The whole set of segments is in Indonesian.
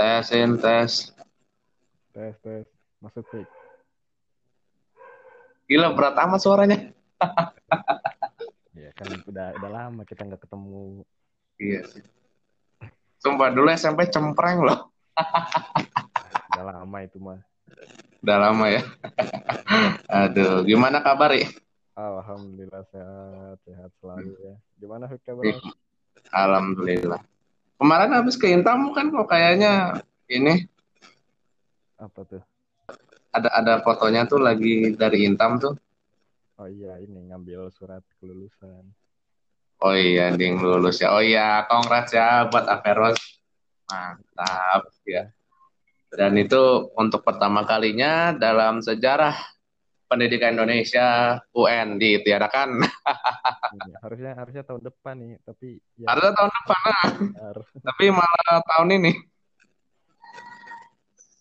Tesin, tes. Tes, tes. Masuk, Pik. Gila, berat amat suaranya. Ya, kan udah udah lama kita nggak ketemu. Iya sih. Sumpah dulu SMP cempreng loh. Udah lama itu mah. Udah lama ya. Aduh, gimana kabar ya? Alhamdulillah sehat, sehat selalu ya. Gimana kabar? Alhamdulillah. Kemarin habis ke Intamu kan kok kayaknya ini Apa tuh? ada ada fotonya tuh lagi dari Intam tuh. Oh iya, ini ngambil surat kelulusan. Oh iya, ding lulus ya. Oh iya, congrats ya buat Averus. Mantap ya. Dan itu untuk pertama kalinya dalam sejarah pendidikan Indonesia UN ditiadakan. Iya, harusnya harusnya tahun depan nih, tapi ya Harusnya tahun depan lah, tapi malah tahun ini.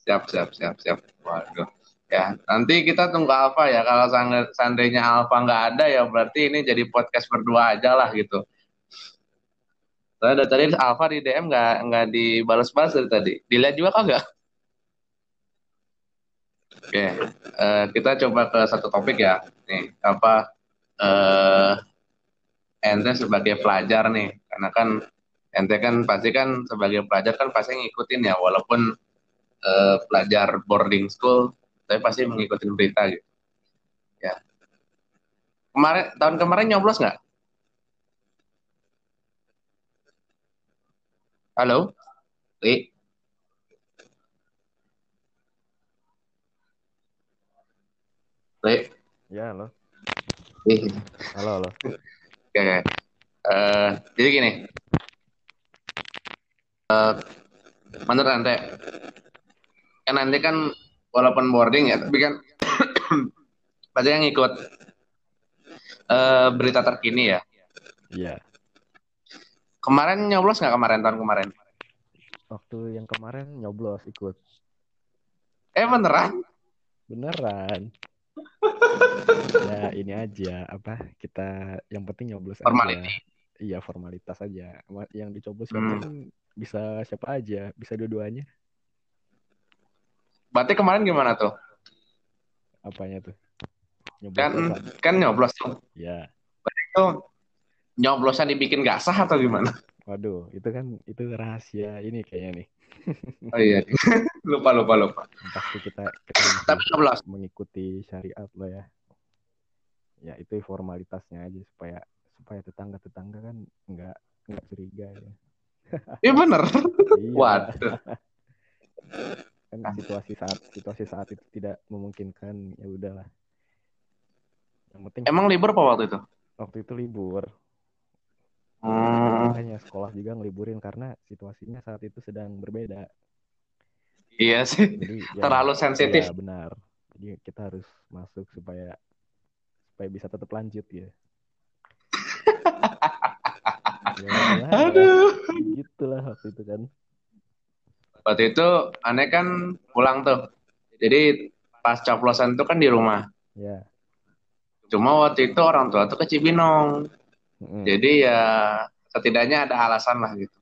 Siap, siap, siap, siap. Waduh. Ya, nanti kita tunggu Alfa ya. Kalau seandainya Alfa nggak ada ya berarti ini jadi podcast berdua aja lah gitu. Soalnya dari tadi Alfa di DM nggak nggak dibalas-balas dari tadi. Dilihat juga kagak? Oke, eh, kita coba ke satu topik ya. Nih, apa eh ente sebagai pelajar nih, karena kan ente kan pasti kan sebagai pelajar kan pasti ngikutin ya, walaupun eh, pelajar boarding school, tapi pasti mengikuti berita gitu. Ya. Kemarin tahun kemarin nyoblos nggak? Halo, Li, Li, Ya, halo. Halo, halo. Oke, oke. Eh, jadi gini, menurut ente, kan nanti kan walaupun boarding ya, tapi kan pasti yang ikut eh, berita terkini ya. Iya. Kemarin nyoblos nggak kemarin tahun kemarin? Waktu yang kemarin nyoblos ikut. Eh beneran? Beneran. Ya, ini aja apa kita yang penting nyoblos aja. Formality. Iya, formalitas aja. Yang dicoblos Hmm. kan bisa siapa aja, bisa dua-duanya. Berarti kemarin gimana tuh? Apanya tuh? Nyoblos Kan apa? kan nyoblos tuh. Ya. Itu nyoblosnya dibikin nggak sah atau gimana? Waduh, itu kan itu rahasia ini kayaknya nih. Oh iya, lupa lupa lupa. Pasti kita kita Tapi masih nyoblos. mengikuti syariat lah ya. Ya, itu formalitasnya aja supaya supaya tetangga-tetangga kan nggak nggak curiga ya. Iya bener. Iya. Waduh. kan situasi saat situasi saat itu tidak memungkinkan ya udahlah yang penting Emang libur apa waktu itu? waktu itu libur Hmm, makanya sekolah juga ngeliburin karena situasinya saat itu sedang berbeda iya sih. jadi ya, Terlalu sensitif. ya benar jadi kita harus masuk supaya supaya bisa tetap lanjut ya ya? Aduh. gitulah waktu itu kan Waktu itu aneh kan pulang tuh. Jadi pas coplosan itu kan di rumah. ya Cuma waktu itu orang tua tuh ke Cibinong. Mm-mm. Jadi ya setidaknya ada alasan lah gitu.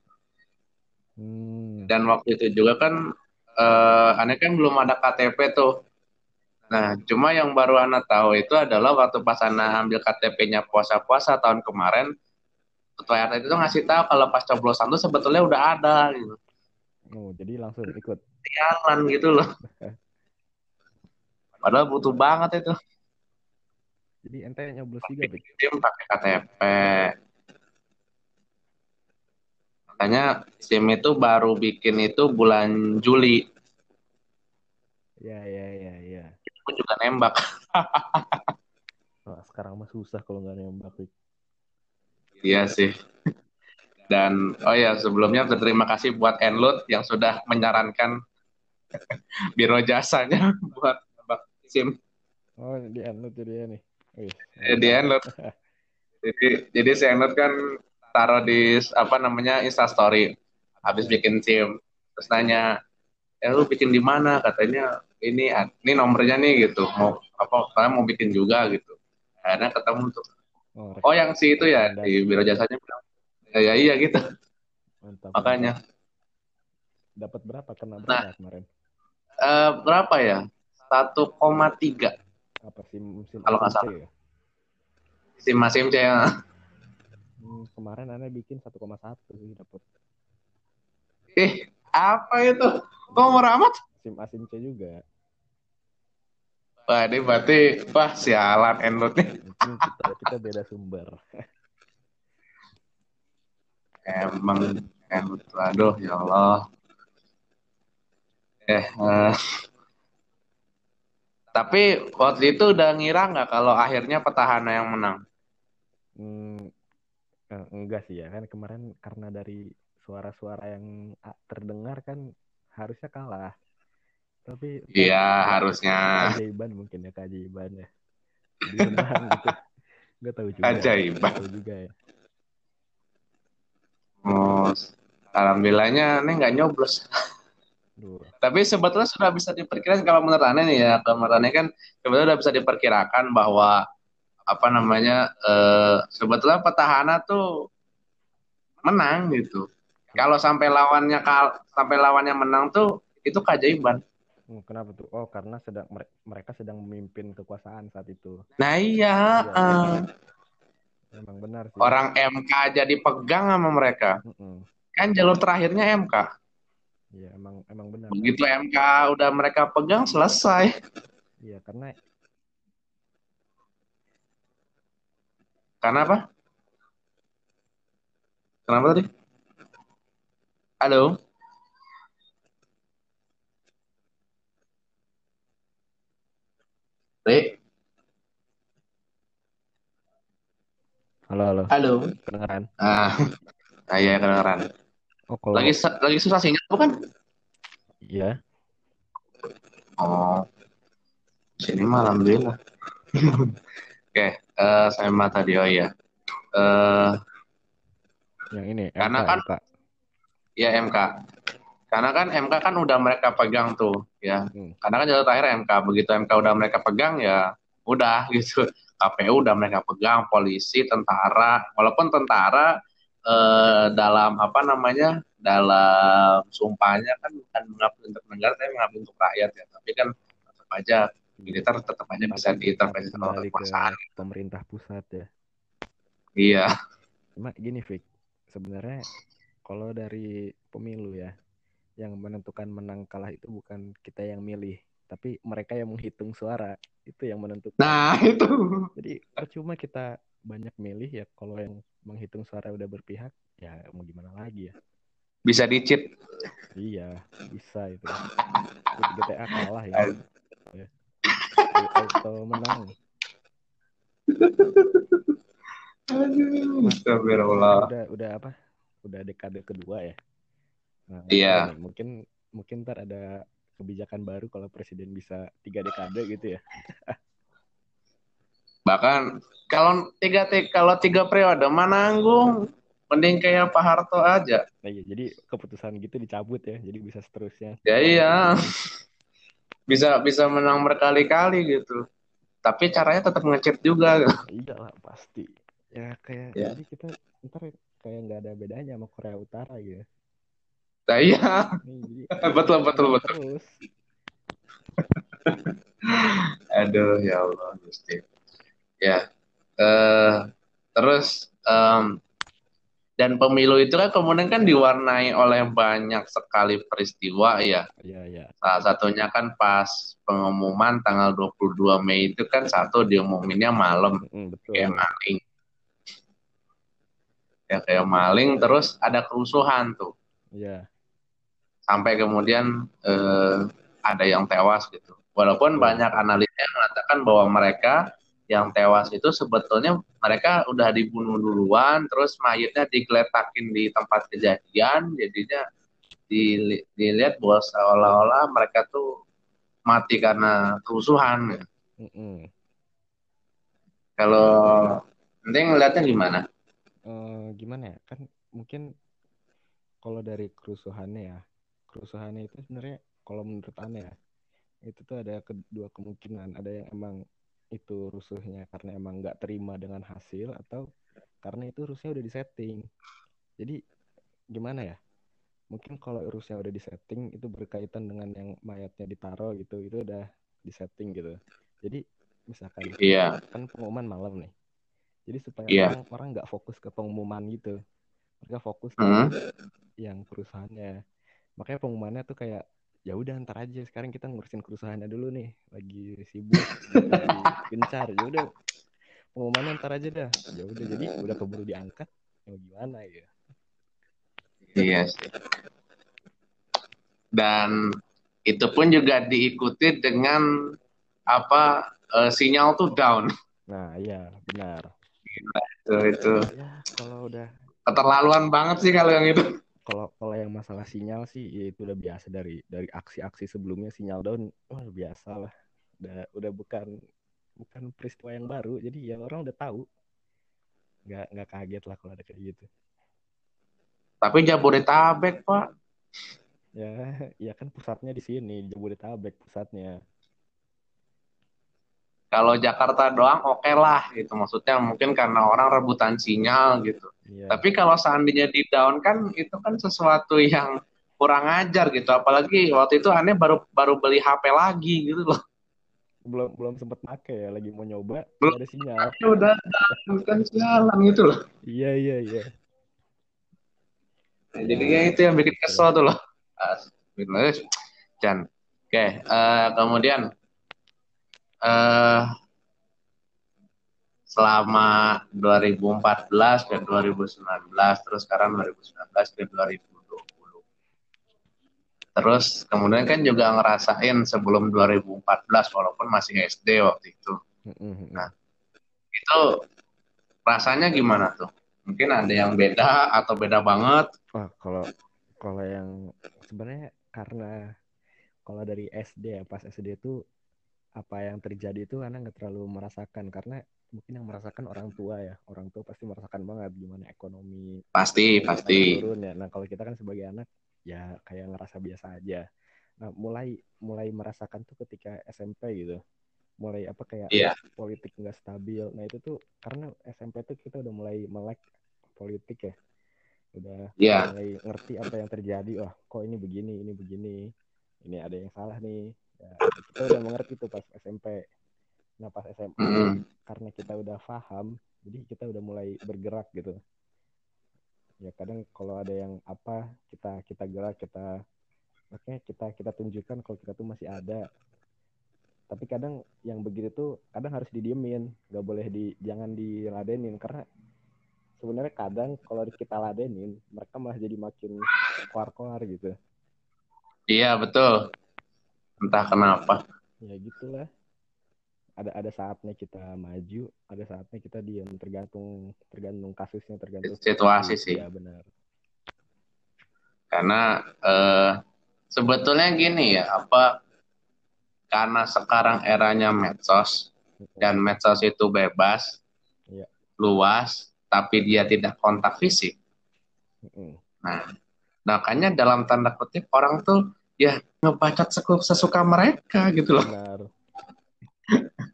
Hmm. Dan waktu itu juga kan eh, aneh kan belum ada KTP tuh. Nah, cuma yang baru Ana tahu itu adalah waktu pas Ana ambil KTP-nya puasa-puasa tahun kemarin, ketua RT itu ngasih tahu kalau pas coblosan tuh sebetulnya udah ada gitu. oh jadi langsung ikut Jalan gitu loh. Padahal butuh banget itu. Jadi ente nyoblos juga Bik? Tim pakai KTP. Makanya SIM itu baru bikin itu bulan Juli. ya ya ya ya Aku juga nembak. Wah, sekarang mah susah kalau nggak nembak. Iya sih. Dan oh ya sebelumnya berterima kasih buat Enlut yang sudah menyarankan biro jasanya buat nembak SIM oh di Enlut jadi ya nih Wih, Eh, di Enlut. Jadi jadi si Enlut kan taruh di apa namanya Instastory. Habis bikin SIM. Terus nanya eh lu bikin di mana? Katanya ini ini nomornya nih gitu. Mau apa kalian mau bikin juga gitu. Akhirnya ketemu tuh. Oh, oh yang si itu ya di biro jasanya bilang ya, ya iya gitu. Mantap. Makanya. Dapat berapa? Kena berapa kemarin? eh, berapa ya? 1,3 Apa sim sim Kalau nggak salah. ya? si Mas MC ya. Hmm, kemarin aneh bikin 1,1 sih dapat. Ih, apa itu? Kok murah amat? Sim ACC juga. Wah, ini berarti, wah sialan. Mungkin kita kita beda sumber. Emang Enlut, aduh ya Allah. Eh, eh. Tapi waktu itu udah ngira nggak kalau akhirnya petahana yang menang? Hmm, eh, enggak sih ya kan kemarin karena dari suara-suara yang ah, terdengar kan harusnya kalah. Tapi Iya, harusnya. keajaiban mungkin ya keajaiban ya. Menang gitu. Enggak tahu juga. Keajaiban. Tahu juga ya. Oh, alhamdulillahnya ini nggak nyoblos. Tapi sebetulnya sudah bisa diperkirakan kalau menurut Ane nih ya, kalau menurut kan sebetulnya sudah bisa diperkirakan bahwa apa namanya eh, sebetulnya petahana tuh menang gitu. Kalau sampai lawannya kal sampai lawannya menang tuh itu keajaiban. Hmm, kenapa tuh? Oh, karena sedang mere- mereka sedang memimpin kekuasaan saat itu. Nah iya, Iya, eh, Memang benar sih. orang MK aja dipegang sama mereka. Mm-mm. Kan jalur terakhirnya MK. Iya, emang emang benar. Begitu MK udah mereka pegang selesai. Iya, karena Karena apa? Kenapa tadi? Halo? Re? halo halo, Halo? kedengeran. Ah, ah iya kedengeran. Oh, kalau Lagi lagi susah sinyal bukan? iya, Oh, sini mah alhamdulillah. Oke, eh saya mah tadi oh iya. Eh yang ini Karena MK, kan- MK. ya MK. Karena kan MK kan udah mereka pegang tuh, ya. Hmm. Karena kan jalur terakhir MK. Begitu MK udah mereka pegang ya udah gitu. KPU udah mereka pegang, polisi, tentara. Walaupun tentara eh, dalam apa namanya? dalam sumpahnya kan bukan mengabdi untuk negara tapi mengabdi untuk rakyat ya. Tapi kan tetap aja militer tetap aja bisa diintervensi sama ke kekuasaan. pemerintah pusat ya. Iya. Cuma gini, Fik. Sebenarnya kalau dari pemilu ya, yang menentukan menang kalah itu bukan kita yang milih, tapi mereka yang menghitung suara itu yang menentukan. Nah, itu. Jadi percuma kita banyak milih ya kalau yang menghitung suara udah berpihak, ya mau gimana lagi ya? Bisa dicit. Iya, bisa itu. GTA kalah ya. Ya. Auto menang. Aduh, astagfirullah. Udah udah apa? Udah dekade kedua ya. Nah, Iya. Mungkin mungkin ntar ada kebijakan baru kalau presiden bisa tiga dekade gitu ya. Bahkan kalau tiga ti- kalau tiga periode menanggung mending kayak Pak Harto aja. Nah, iya, jadi keputusan gitu dicabut ya. Jadi bisa seterusnya. Ya iya. Bisa bisa menang berkali-kali gitu. Tapi caranya tetap ngecit juga. Iya lah pasti. Ya kayak Ya. jadi kita ntar kayak nggak ada bedanya sama Korea Utara gitu. Nah iya, betul betul betul. terus. Aduh ya Allah Gusti. Ya. Eh terus em, dan pemilu itu kan kemudian kan diwarnai oleh banyak sekali peristiwa ya. Iya iya. Salah satunya kan pas pengumuman tanggal 22 Mei itu kan satu diumuminnya malam Mm, betul. kayak maling. Ya kayak maling terus ada kerusuhan tuh. Iya. Sampai kemudian eh, ada yang tewas gitu. Walaupun banyak analis yang mengatakan bahwa mereka yang tewas itu sebetulnya mereka udah dibunuh duluan terus mayatnya digeletakin di tempat kejadian jadinya dili- dilihat bahwa seolah-olah mereka tuh mati karena kerusuhan. Mm-mm. Kalau nanti ngeliatnya gimana? Eh, gimana ya? Kan mungkin kalau dari kerusuhannya ya, kerusuhannya itu sebenarnya kalau menurut aneh ya, itu tuh ada kedua kemungkinan. Ada yang emang itu rusuhnya karena emang nggak terima dengan hasil atau karena itu rusuhnya udah disetting. Jadi gimana ya? mungkin kalau urusnya udah disetting itu berkaitan dengan yang mayatnya ditaruh gitu itu udah disetting gitu jadi misalkan Iya. kan pengumuman malam nih jadi supaya Iya. orang orang nggak fokus ke pengumuman gitu mereka fokus ke Hmm. yang perusahaannya makanya pengumumannya tuh kayak ya udah ntar aja sekarang kita ngurusin perusahaannya dulu nih lagi sibuk lagi gencar ya udah pengumumannya ntar aja dah ya udah jadi udah keburu diangkat ya mau gimana ya Iya sih. Dan itu pun juga diikuti dengan apa eh, sinyal tuh down. nah iya benar Itu itu ya kalau udah keterlaluan banget sih kalau yang itu. Kalau kalau yang masalah sinyal sih ya itu udah biasa dari dari aksi-aksi sebelumnya sinyal down wah biasa lah. Udah udah bukan bukan peristiwa yang baru jadi ya orang udah tahu. Nggak nggak kaget lah kalau ada kayak gitu. Tapi Jabodetabek, Pak. ya ya kan pusatnya di sini Jabodetabek pusatnya Kalau Jakarta doang oke lah gitu. Maksudnya mungkin karena orang rebutan sinyal gitu. Iya. Tapi kalau seandainya di down kan itu kan sesuatu yang kurang ajar gitu. Apalagi waktu itu aneh baru baru beli HP lagi gitu loh. belum belum sempat pakai ya lagi mau nyoba Belum. ada sinyal Ya udah kan sialan gitu loh. iya iya iya Nah, jadinya itu yang bikin kesel tuh loh. Jan. Oke, eh, kemudian eh selama 2014 ke 2019 terus sekarang 2019 ke 2020. Terus kemudian kan juga ngerasain sebelum 2014 walaupun masih SD waktu itu. Mm-mm. Nah. Itu rasanya gimana tuh? Mungkin ada yang beda atau beda banget. Wah, kalau kalau yang sebenarnya karena kalau dari SD ya pas SD itu apa yang terjadi itu anak nggak terlalu merasakan karena mungkin yang merasakan orang tua ya orang tua pasti merasakan banget gimana ekonomi Pasti, pasti. turun ya. Nah kalau kita kan sebagai anak ya kayak ngerasa biasa aja. Nah mulai mulai merasakan tuh ketika SMP gitu. Mulai apa kayak Iya. politik nggak stabil. Nah itu tuh karena SMP tuh kita udah mulai melek politik ya. Udah Iya. mulai ngerti apa yang terjadi. Wah kok ini begini ini begini ini ada yang salah nih ya, kita udah mengerti tuh pas SMP nah pas SMA Mm-mm. karena kita udah paham jadi kita udah mulai bergerak gitu. Ya kadang kalau ada yang apa kita kita gerak kita makanya kita kita tunjukkan kalau kita tuh masih ada. Tapi kadang yang begitu tuh kadang harus didiemin. Nggak boleh di jangan diladenin. Karena sebenarnya kadang kalau kita ladenin mereka malah jadi makin koar-koar gitu. Iya, betul. Entah kenapa. ya gitulah ada ada saatnya kita maju ada saatnya kita diam tergantung tergantung kasusnya tergantung Situasi sih. ya benar Karena eh, sebetulnya gini ya, apa karena sekarang eranya medsos dan medsos itu bebas, Iya. luas, tapi dia tidak kontak fisik. Nah, makanya dalam tanda kutip orang tuh ya ngebacot sesuka mereka gitu loh. benar.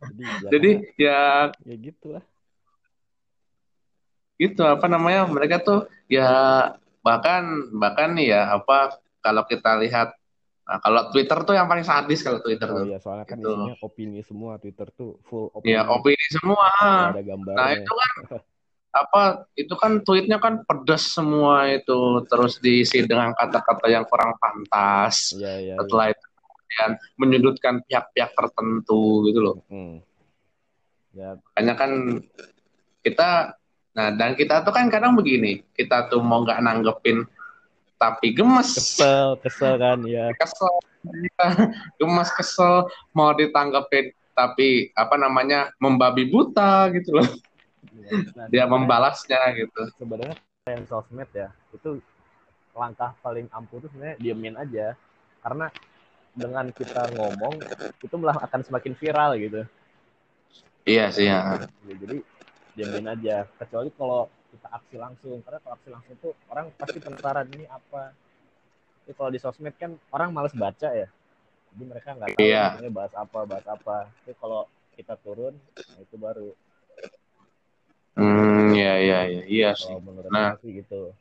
Jadi ya, Jadi ya ya gitulah. Gitu apa namanya mereka tuh ya bahkan bahkan ya apa kalau kita lihat nah, kalau Twitter tuh yang paling sadis kalau Twitter oh tuh. iya soalnya kan Gitu. isinya opini semua Twitter tuh full opini ya opini. semua. Ada nah gambarnya itu kan apa itu kan tweetnya kan pedas semua itu. Terus diisi dengan kata-kata yang kurang pantas. Iya iya. setelah itu kemudian menyudutkan pihak-pihak tertentu gitu loh. Mm. ya. Makanya kan kita nah dan kita tuh kan kadang begini. Kita tuh mau nggak nanggepin tapi gemes. Kesel kesel kan ya. Kesel. Gemes kesel. Mau ditanggepin tapi apa namanya membabi buta gitu loh Nah, dia membalasnya gitu. sebenarnya yang sosmed ya itu langkah paling ampuh itu sebenarnya diemin aja. Karena dengan kita ngomong itu malah akan semakin viral gitu. Iya sih ya. Ya, jadi diemin aja. Kecuali kalau kita aksi langsung karena kalau aksi langsung tuh orang pasti penasaran ini apa? Tapi kalau di sosmed kan orang males baca ya. Jadi mereka nggak tahu Iya. bahas apa bahas apa. Tapi kalau kita turun nah itu baru hmm iya iya iya iya sih menurut Nah. sih gitu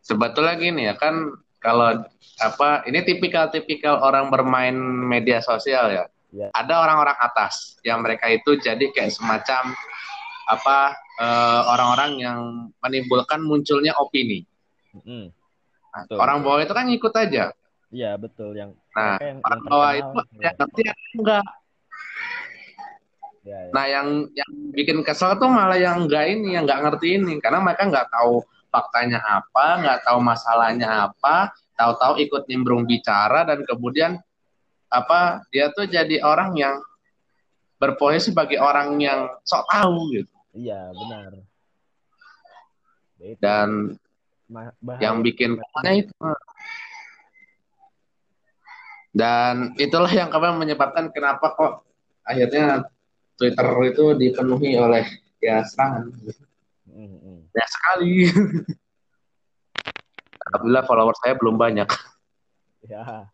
sebetulnya gini ya kan kalau apa ini tipikal-tipikal orang bermain media sosial ya. Ya. Ada orang-orang atas yang mereka itu jadi kayak semacam apa eh, orang-orang yang menimbulkan munculnya opini. Mm-mm. Nah, Betul, orang bawah itu kan ngikut aja. Iya betul yang Nah, yang, orang yang bawah itu ya. yang ngerti yang enggak. Ya, ya. Nah, yang yang bikin kesel tuh malah yang enggak ini, yang enggak ngerti ini, karena mereka nggak tahu faktanya apa, nggak tahu masalahnya apa, tahu-tahu ikut nimbrung bicara dan kemudian apa dia tuh jadi orang yang berposisi sebagai orang yang sok tahu gitu. Iya benar. Dan bahaya. yang bikin keselnya itu. Dan itulah yang kemarin menyebabkan kenapa kok akhirnya Twitter itu dipenuhi oleh ya serangan. Mm, mm. Ya sekali. Alhamdulillah follower saya belum banyak. Ya.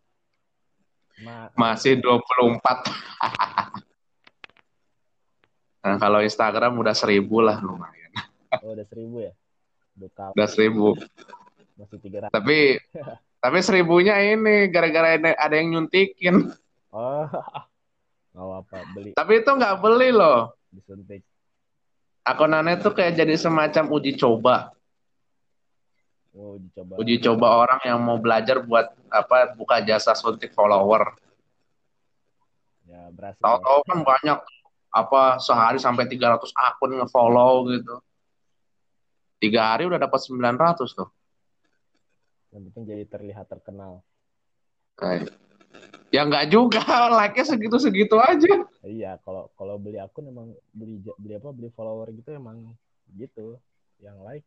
Ma Masih 24. nah, kalau Instagram udah seribu lah lumayan. oh, udah seribu ya? Udah kalah Udah seribu. masih tiga ratus. Tapi tapi seribunya ini gara-gara ada yang nyuntikin. Oh, nggak apa beli Tapi itu nggak beli loh. disuntik. Akunannya tuh kayak jadi semacam uji coba. Oh, dicoba. Uji coba orang yang mau belajar buat apa buka jasa suntik follower. Ya berhasil. Tahu-tahu kan banyak apa sehari sampai 300 akun nge-follow gitu. Tiga hari udah dapat 900 tuh. Yang penting jadi terlihat terkenal. Nah, ya nggak juga, like-nya segitu-segitu aja. Iya, kalau kalau beli akun emang beli beli apa beli follower gitu emang gitu. Yang like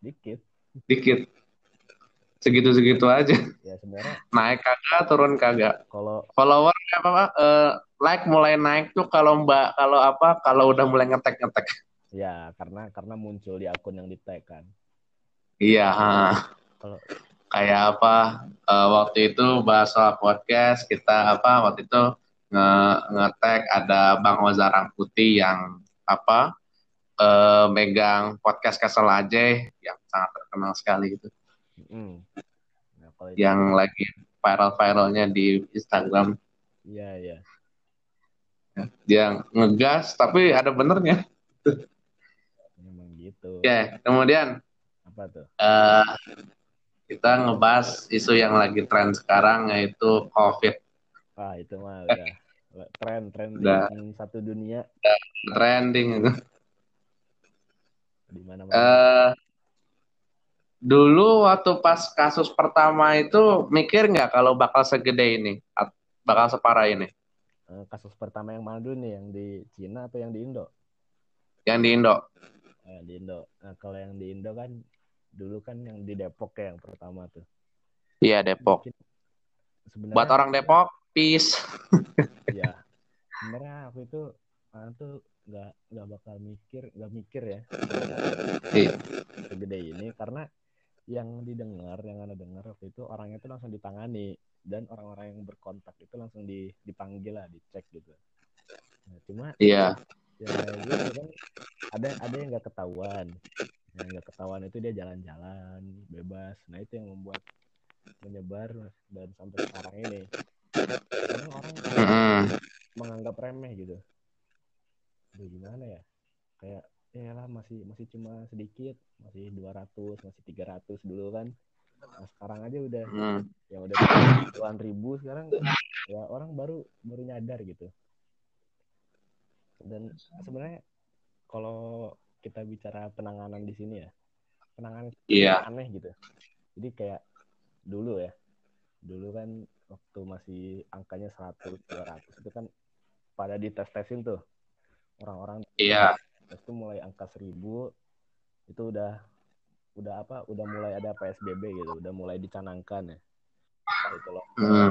dikit. Dikit. Segitu-segitu aja. Ya sebenarnya Naik kagak, turun kagak. kalau Follower apa, apa eh, like mulai naik tuh kalau Mbak kalau apa kalau udah mulai ngetek-ngetek. ya karena karena muncul di akun yang di tag kan. Iya. Kalau kayak apa eh, waktu itu bahas soal podcast kita apa waktu itu nge ngetek ada Bang Ozarang Putih yang apa eh, megang podcast Kesel aja yang sangat terkenal sekali itu mm. Nah, kalau itu yang lagi viral-viralnya di Instagram iya iya. dia ngegas tapi ada benernya Emang gitu. oke kemudian Apa tuh? eh, kita ngebahas isu yang lagi tren sekarang yaitu COVID Ah, itu mah udah tren tren Udah. satu dunia trending di mana-mana. eh dulu waktu pas kasus pertama itu mikir nggak kalau bakal segede ini, bakal separah ini, Eh, kasus pertama yang mana dulu nih? Yang di Cina atau yang di Indo? yang di Indo? Eh, di Indo. Nah, kalau yang di Indo kan dulu kan yang di Depok ya yang pertama tuh. Iya Depok. Sebenarnya Buat orang Depok, peace. ya sebenarnya aku itu ah, tuh nggak nggak bakal mikir nggak mikir ya Iya. segede ini karena yang didengar yang anda dengar waktu itu orangnya itu langsung ditangani dan orang-orang yang berkontak itu langsung di, dipanggil lah dicek gitu nah, cuma Iya, ya gitu kan ada ada yang nggak ketahuan yang nggak ketahuan itu dia jalan-jalan bebas. Nah itu yang membuat menyebar dan sampai sekarang ini. Kadang orang menganggap remeh gitu. Aduh, gimana ya? Kayak ya lah masih masih cuma sedikit masih 200 masih 300 dulu kan. Nah sekarang aja udah Mm. ya udah puluhan ribu sekarang ya orang baru baru nyadar gitu. Dan sebenarnya kalau kita bicara penanganan di sini ya. Penanganan Iya. aneh gitu. Jadi kayak dulu ya dulu kan waktu masih angkanya 100 200 itu kan pada dites-tesin tuh. Orang-orang Iya. tes itu mulai angka 1000 itu udah udah apa udah mulai ada PSBB gitu udah mulai dicanangkan ya. Nah, itu loh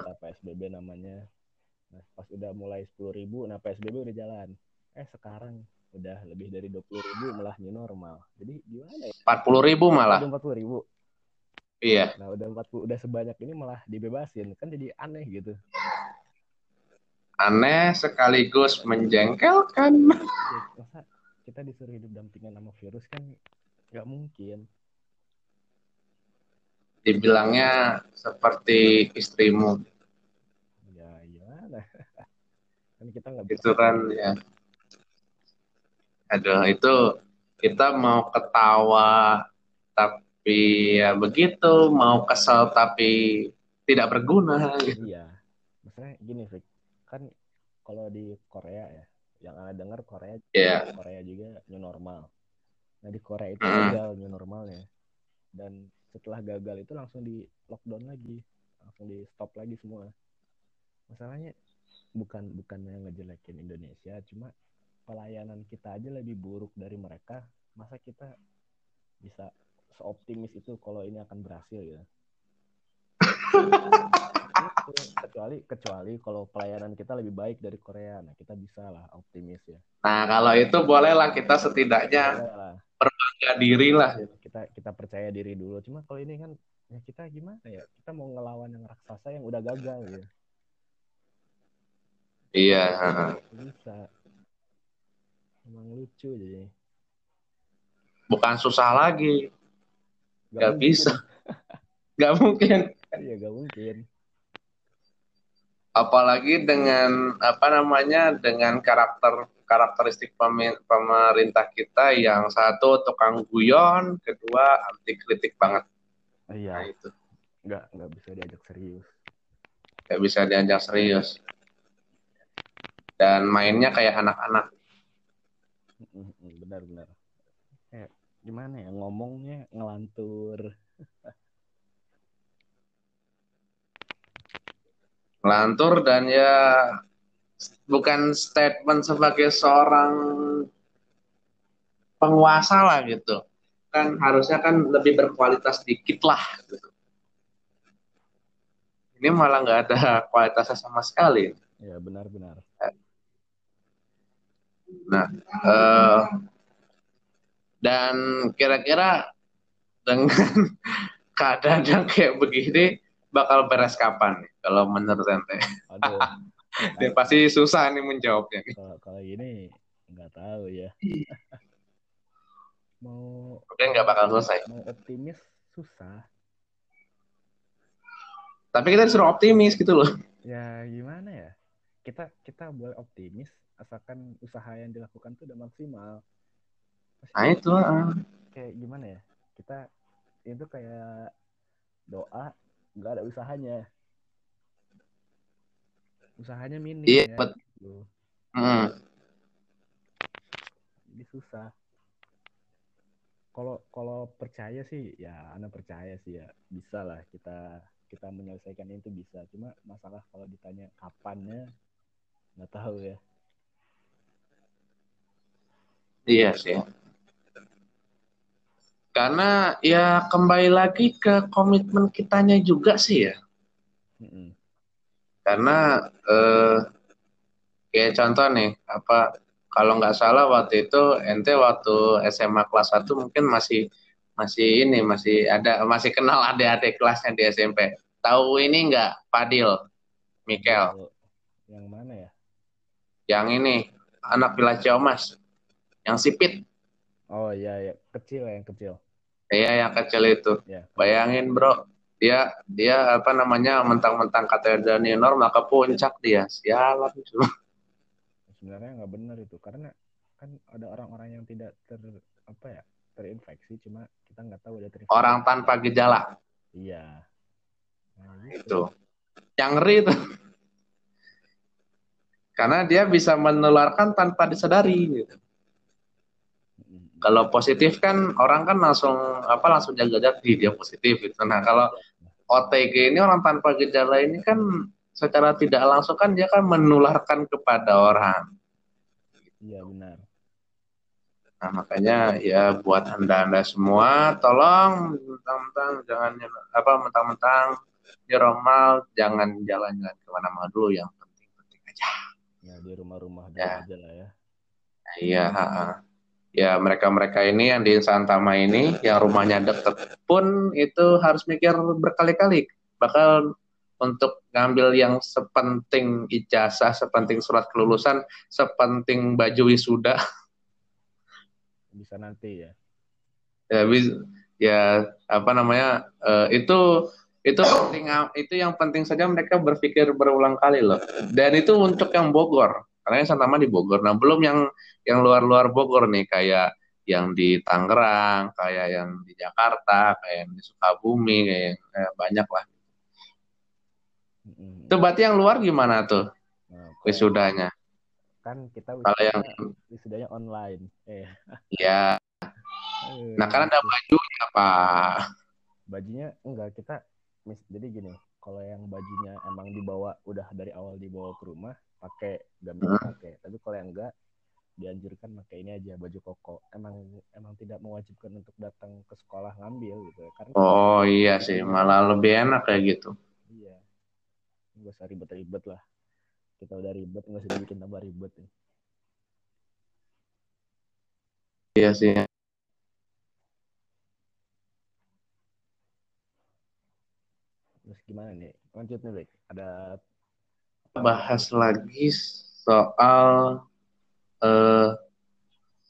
ada PSBB namanya. Nah pas udah mulai 10.000 nah PSBB udah jalan. Eh sekarang udah lebih dari 20.000 malah new normal jadi gimana ya 40 ribu malah. udah 40.000 Iya. nah udah 40 udah sebanyak ini malah dibebasin kan jadi aneh gitu Aneh sekaligus menjengkelkan. Masa kita disuruh hidup dampingan sama virus kan nggak mungkin dibilangnya seperti istrimu. Ya gimana? kan kita nggak Itu kan ya. Aduh, itu kita mau ketawa tapi ya begitu, mau kesel tapi tidak berguna. Gitu. Iya. Maksudnya gini, Fik. Kan kalau di Korea ya, yang anda dengar Korea, Iya. Korea juga new normal. Nah di Korea itu Hmm. gagal new normalnya. Dan setelah gagal itu langsung di lockdown lagi, langsung di stop lagi semua. Masalahnya bukan bukannya ngejelekin Indonesia, cuma pelayanan kita aja lebih buruk dari mereka. Masa kita bisa seoptimis itu kalau ini akan berhasil ya? Kecuali kecuali kalau pelayanan kita lebih baik dari Korea, nah kita bisa lah optimis ya. Nah, kalau itu bolehlah kita setidaknya Boleh lah. bangga diri lah. kita kita percaya diri dulu cuma kalau ini kan ya kita gimana ya kita mau ngelawan yang raksasa yang udah gagal ya Iya. bisa emang lucu jadi Bukan susah lagi. Gak mungkin. bisa. Gak mungkin. iya gak mungkin Apalagi dengan apa namanya dengan karakter karakteristik pemerintah kita yang satu tukang guyon, kedua anti kritik banget. Nah iya itu nggak nggak bisa diajak serius gak bisa diajak serius. Dan mainnya kayak anak-anak. Benar benar kayak gimana ya ngomongnya ngelantur Ngelantur dan ya bukan statement sebagai seorang penguasa lah gitu. Kan harusnya kan lebih berkualitas dikit lah gitu. Ini malah nggak ada kualitasnya sama sekali. ya benar benar Nah, eh, dan kira-kira dengan keadaan yang kayak begini bakal beres kapan nih kalau menurut ente? aduh Dia pasti susah nih menjawabnya. kalau kalau gini nggak tahu ya mau Mungkin nggak bakal selesai. mau optimis susah Tapi kita disuruh optimis gitu loh. ya gimana ya kita kita boleh optimis asalkan usaha yang dilakukan itu udah maksimal Pasti Nah itu. ah. kayak gimana ya kita itu kayak doa nggak ada usahanya usahanya minim Iya, ya bet- gitu. Hmm. jadi susah kalau kalau percaya sih ya anak percaya sih ya bisa lah kita kita menyelesaikan itu bisa cuma masalah kalau ditanya kapannya nggak tahu ya Iya sih. Karena ya kembali lagi ke komitmen kitanya juga sih ya. Mm-mm. Karena eh, kayak contoh nih, apa kalau nggak salah waktu itu ente waktu SMA kelas 1 mungkin masih masih ini masih ada masih kenal adik-adik kelasnya di SMP. Tahu ini nggak Fadil, Mikel, yang mana ya yang ini anak Villa Ciomas, yang sipit, oh iya ya kecil ya yang kecil iya yang kecil itu. ya Bayangin bro, dia dia apa namanya mentang-mentang Dani normal ke puncak dia, sialan cuma. sebenarnya nggak benar itu karena kan ada orang-orang yang tidak ter apa ya terinfeksi cuma kita nggak tahu ada terinfeksi Orang tanpa gejala iya nah, gitu. itu, yang ngeri itu. Karena dia bisa menularkan tanpa disadari. Gitu. Kalau positif kan orang kan langsung apa langsung jaga jaga "Ih, dia positif gitu. Nah kalau OTG ini orang tanpa gejala ini kan secara tidak langsung kan dia kan menularkan kepada orang. iya benar Nah, makanya ya buat Anda-anda semua tolong mentang-mentang jangan apa mentang-mentang di normal jangan jalan-jalan ke mana-mana dulu yang penting-penting aja. ya di rumah-rumah Ya. aja lah ya Iya, ha-ha. Ya mereka-mereka ini yang di Santama ini yang rumahnya deket pun itu harus mikir berkali-kali. Bakal untuk ngambil yang sepenting ijazah, sepenting surat kelulusan, sepenting baju wisuda. bisa nanti ya. Ya, bis- ya apa namanya uh, itu itu penting itu yang penting saja mereka berpikir berulang kali loh. Dan itu untuk yang Bogor karena yang Santama di Bogor. Nah belum yang yang luar-luar Bogor nih kayak yang di Tangerang kayak yang di Jakarta kayak yang di Sukabumi kayak yang, eh, banyak lah. Hmm. itu berarti yang luar gimana tuh nah, wisudanya? kan kita wisudanya, kalau yang wisudanya online. Eh. Ya nah karena ada bajunya pak. Bajunya enggak kita mis jadi gini kalau yang bajunya emang dibawa udah dari awal dibawa ke rumah pakai gamis hmm. pakai. Tapi kalau yang enggak dianjurkan pakai ini aja baju koko. Emang emang tidak mewajibkan untuk datang ke sekolah ngambil gitu karena oh iya sih. malah lebih enak kayak gitu. Iya. Nggak usah ribet-ribet lah. Kita udah ribet nggak usah bikin tambah ribet nih. Iya sih Terus gimana nih? Lanjut nih, Ada bahas lagi soal uh,